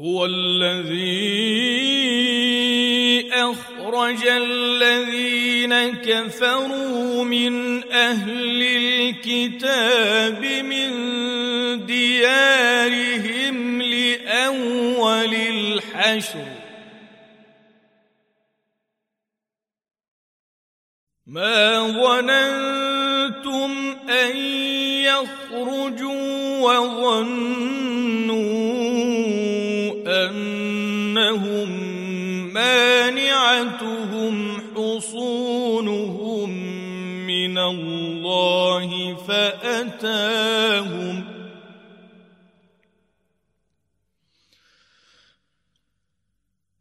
هو الذي أخرج الذين كفروا من أهل الكتاب من ديارهم لأول الحشر. ما ظننتم أن يخرجوا وظنوا انهم مانعتهم حصونهم من الله فاتاهم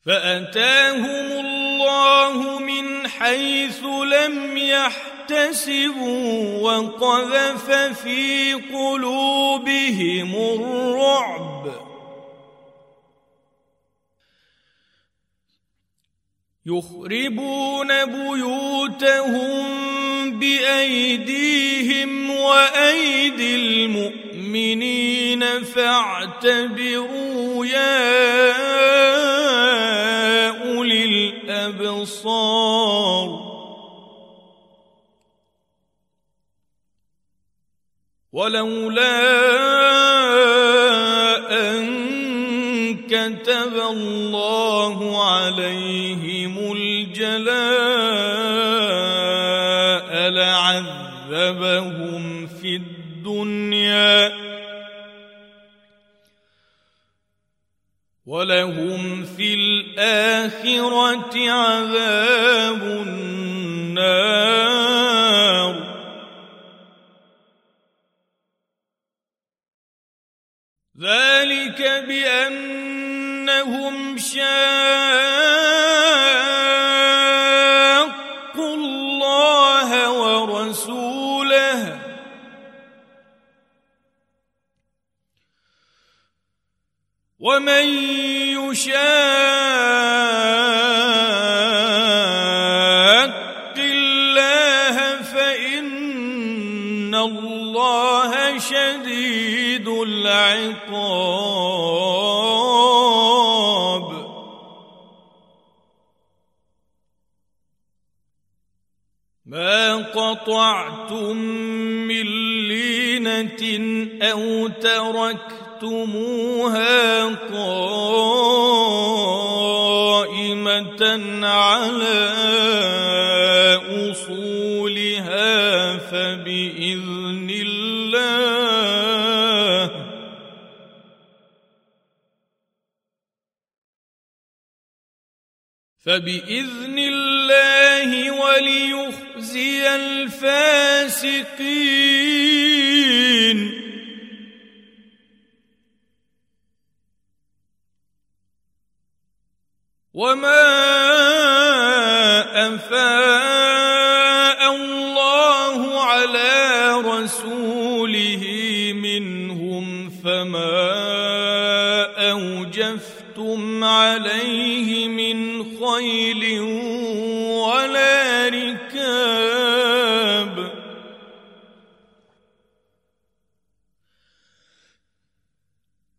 فاتاهم الله من حيث لم يحتسبوا وقذف في قلوبهم الرعب يخربون بيوتهم بأيديهم وأيدي المؤمنين فاعتبروا يا أولي الأبصار. ولولا أن كتب الله عليهم الجلاء لعذبهم في الدنيا ولهم في الآخرة عذاب النار. ذلك بأنهم شاقوا ومن يشاق الله فان الله شديد العقاب ما قطعتم من لينه أو تركتموها قائمه على اصولها فباذن الله فباذن الله وليخزي الفاسقين وما افاء الله على رسوله منهم فما اوجفتم عليه من خيل ولا ركاب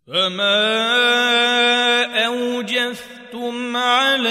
فما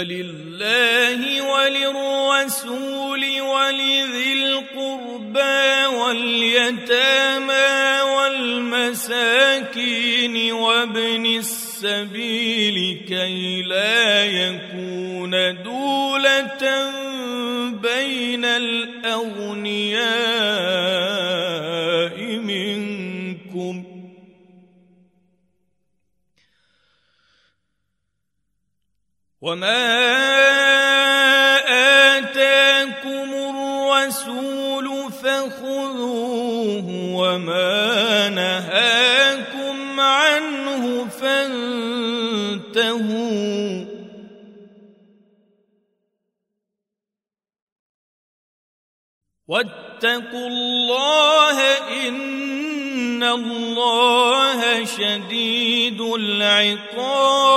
فلله وللرسول ولذي القربى واليتامى والمساكين وابن السبيل كي لا يكون وما آتاكم الرسول فخذوه وما نهاكم عنه فانتهوا واتقوا الله إن الله شديد العقاب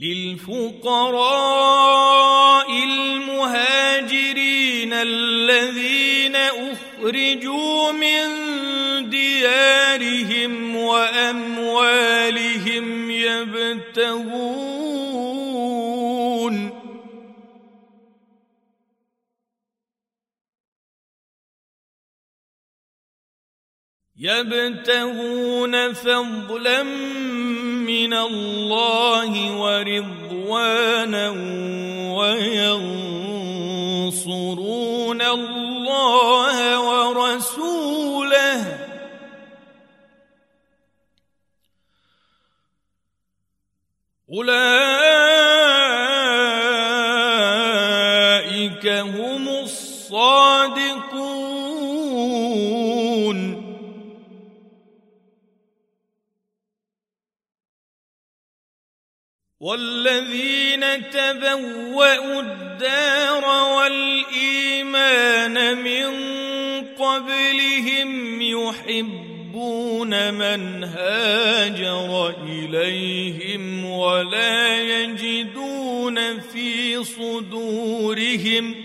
للفقراء المهاجرين الذين اخرجوا من ديارهم واموالهم يبتغون يبتغون فضلا من الله ورضوانا وينصرون الله ورسوله. أولئك هم الصادقون. تبوأوا الدار والإيمان من قبلهم يحبون من هاجر إليهم ولا يجدون في صدورهم ۖ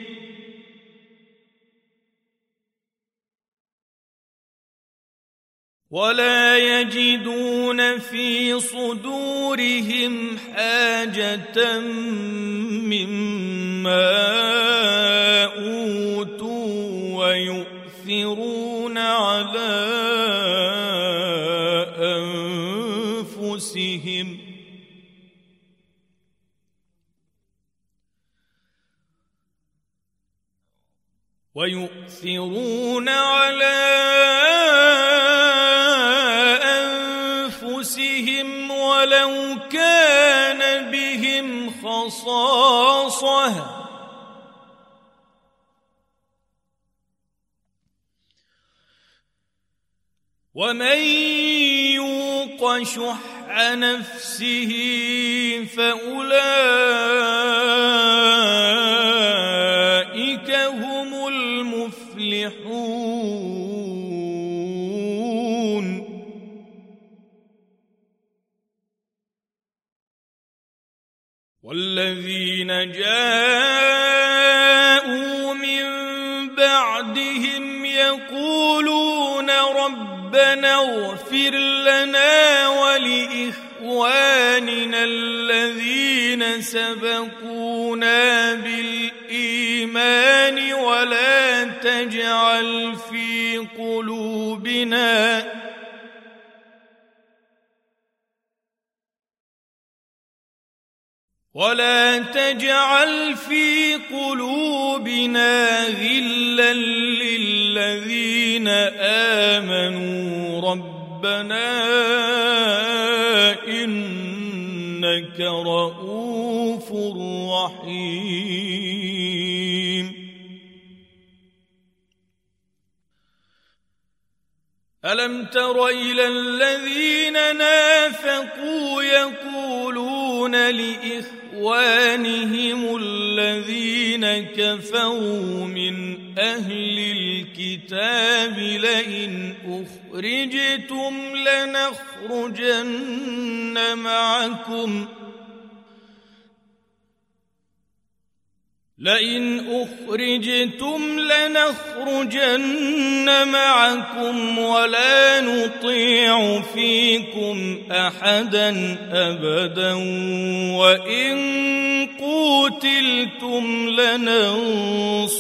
ولا يجدون في صدورهم حاجة مما أوتوا ويؤثرون على أنفسهم. ويؤثرون على أنفسهم ولو كان بهم خصاصة. ومن يوق شح نفسه فأولئك والذين جاءوا من بعدهم يقولون ربنا اغفر لنا ولإخواننا الذين سبقونا بالإيمان ولا تجعل في قلوبنا ولا تجعل في قلوبنا غلا للذين آمنوا. ربنا إنك رؤوف رحيم. ألم تر إلى الذين نافقوا يقولون لإخوانهم الذين كفروا من أهل الكتاب لئن أخرجتم لنخرجن معكم ۖ لئن أخرجتم لنخرجن معكم ولا نطيع فيكم أحدا أبدا وإن قوتلتم لننصرنكم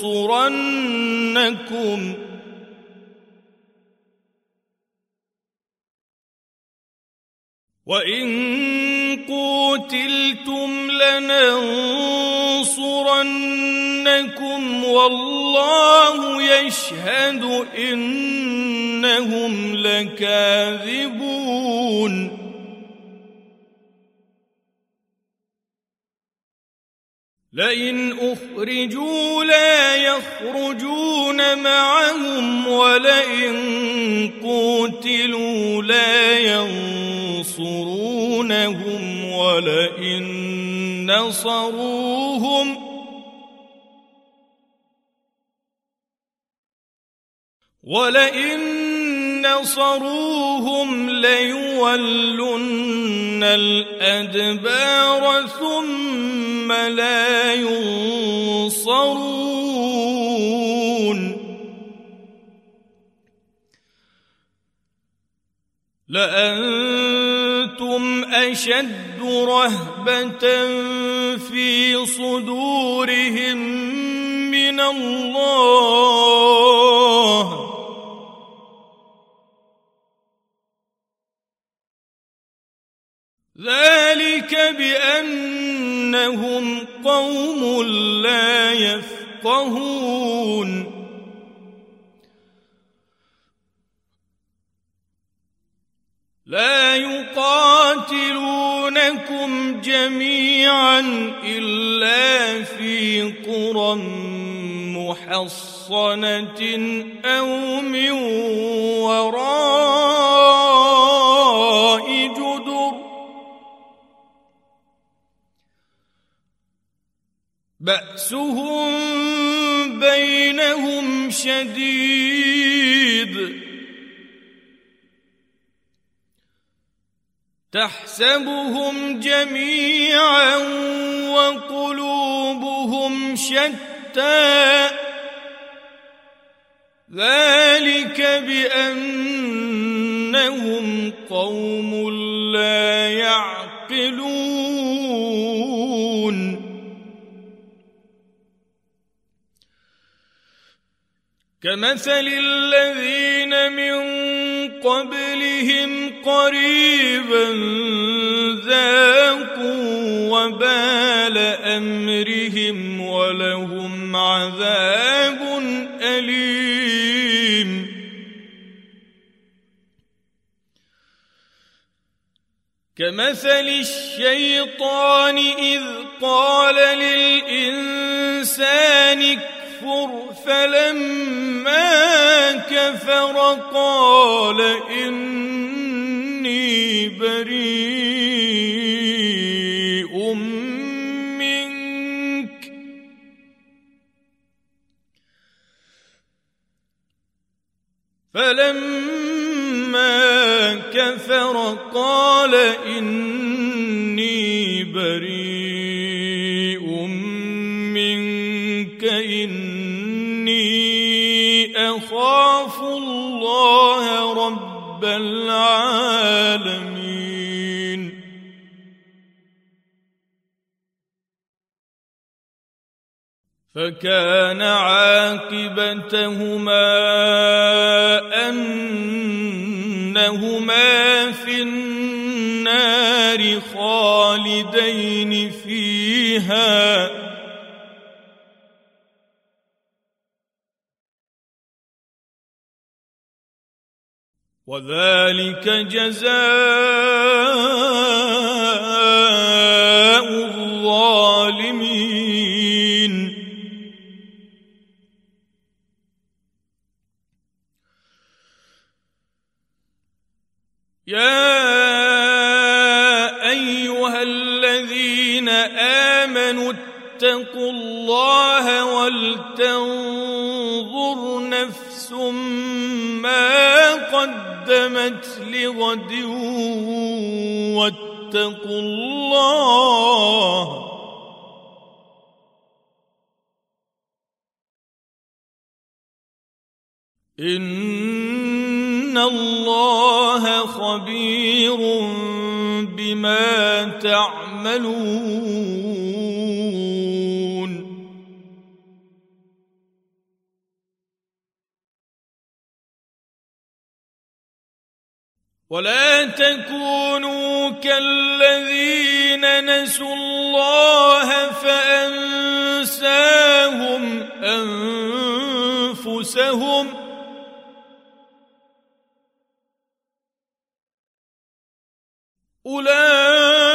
وإن قوتلتم لننصرنكم والله يشهد انهم لكاذبون لئن أخرجوا لا يخرجون معهم ولئن قوتلوا لا ينصرونهم ولئن نصروهم ولئن نصروهم ليولن الأدبار ثم لا ينصرون. لأنتم أشد رهبة في صدورهم من الله. ذلك بأنهم قوم لا يفقهون. لا يقاتلونكم جميعا إلا في قرى محصنة أو من وراء بأسهم بينهم شديد. تحسبهم جميعا وقلوبهم شتى. ذلك بأنهم قوم لا يعقلون كمثل الذين من قبلهم قريبا ذاقوا وبال أمرهم ولهم عذاب أليم. كمثل الشيطان إذ قال للإنسان اكفر فلما كفر قال إني بريء منك. فلما كفر قال إني بريء رب العالمين. فكان عاقبتهما أنهما في النار خالدين. وذلك جزاء الظالمين. يا أيها الذين آمنوا اتقوا الله ولتنظر نفس ما قدمت لغد واتقوا الله. إن الله خبير بما تعملون. ولا تكونوا كالذين نسوا الله فأنساهم أنفسهم. أولئك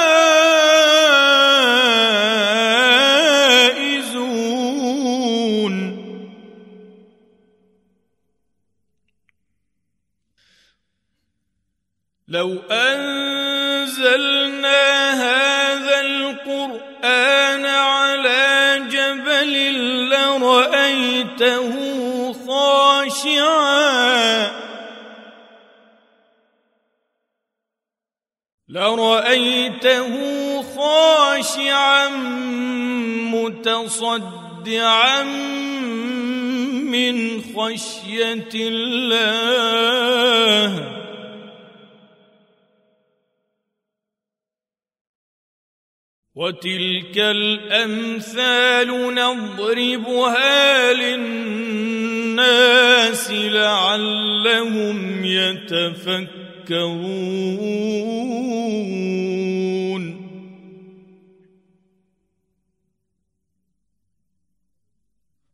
لو أنزلنا هذا القرآن على جبل لرأيته خاشعاً. لرأيته خاشعا متصدعا من خشية الله. وتلك الأمثال نضربها للناس لعلهم يتفكرون.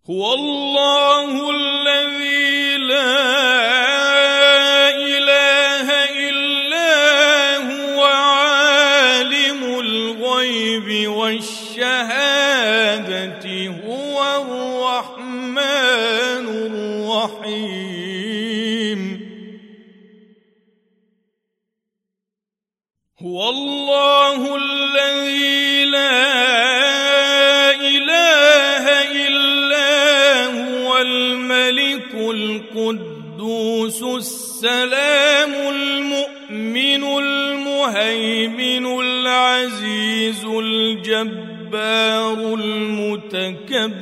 هو الله الذي لا الله الذي لا إله إلا هو الملك القدوس السلام المؤمن المهيمن العزيز الجبار المتكبر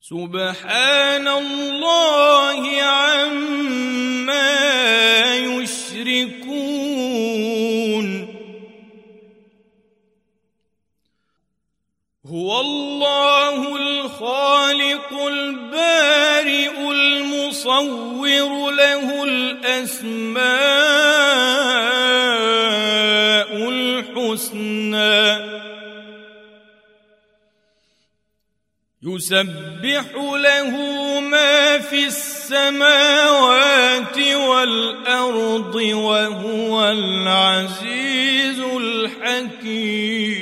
سبحان الله عما يشركون. هو الله الخالق البارئ المصور له الأسماء الحسنى. يسبح له ما في السماوات والأرض وهو العزيز الحكيم.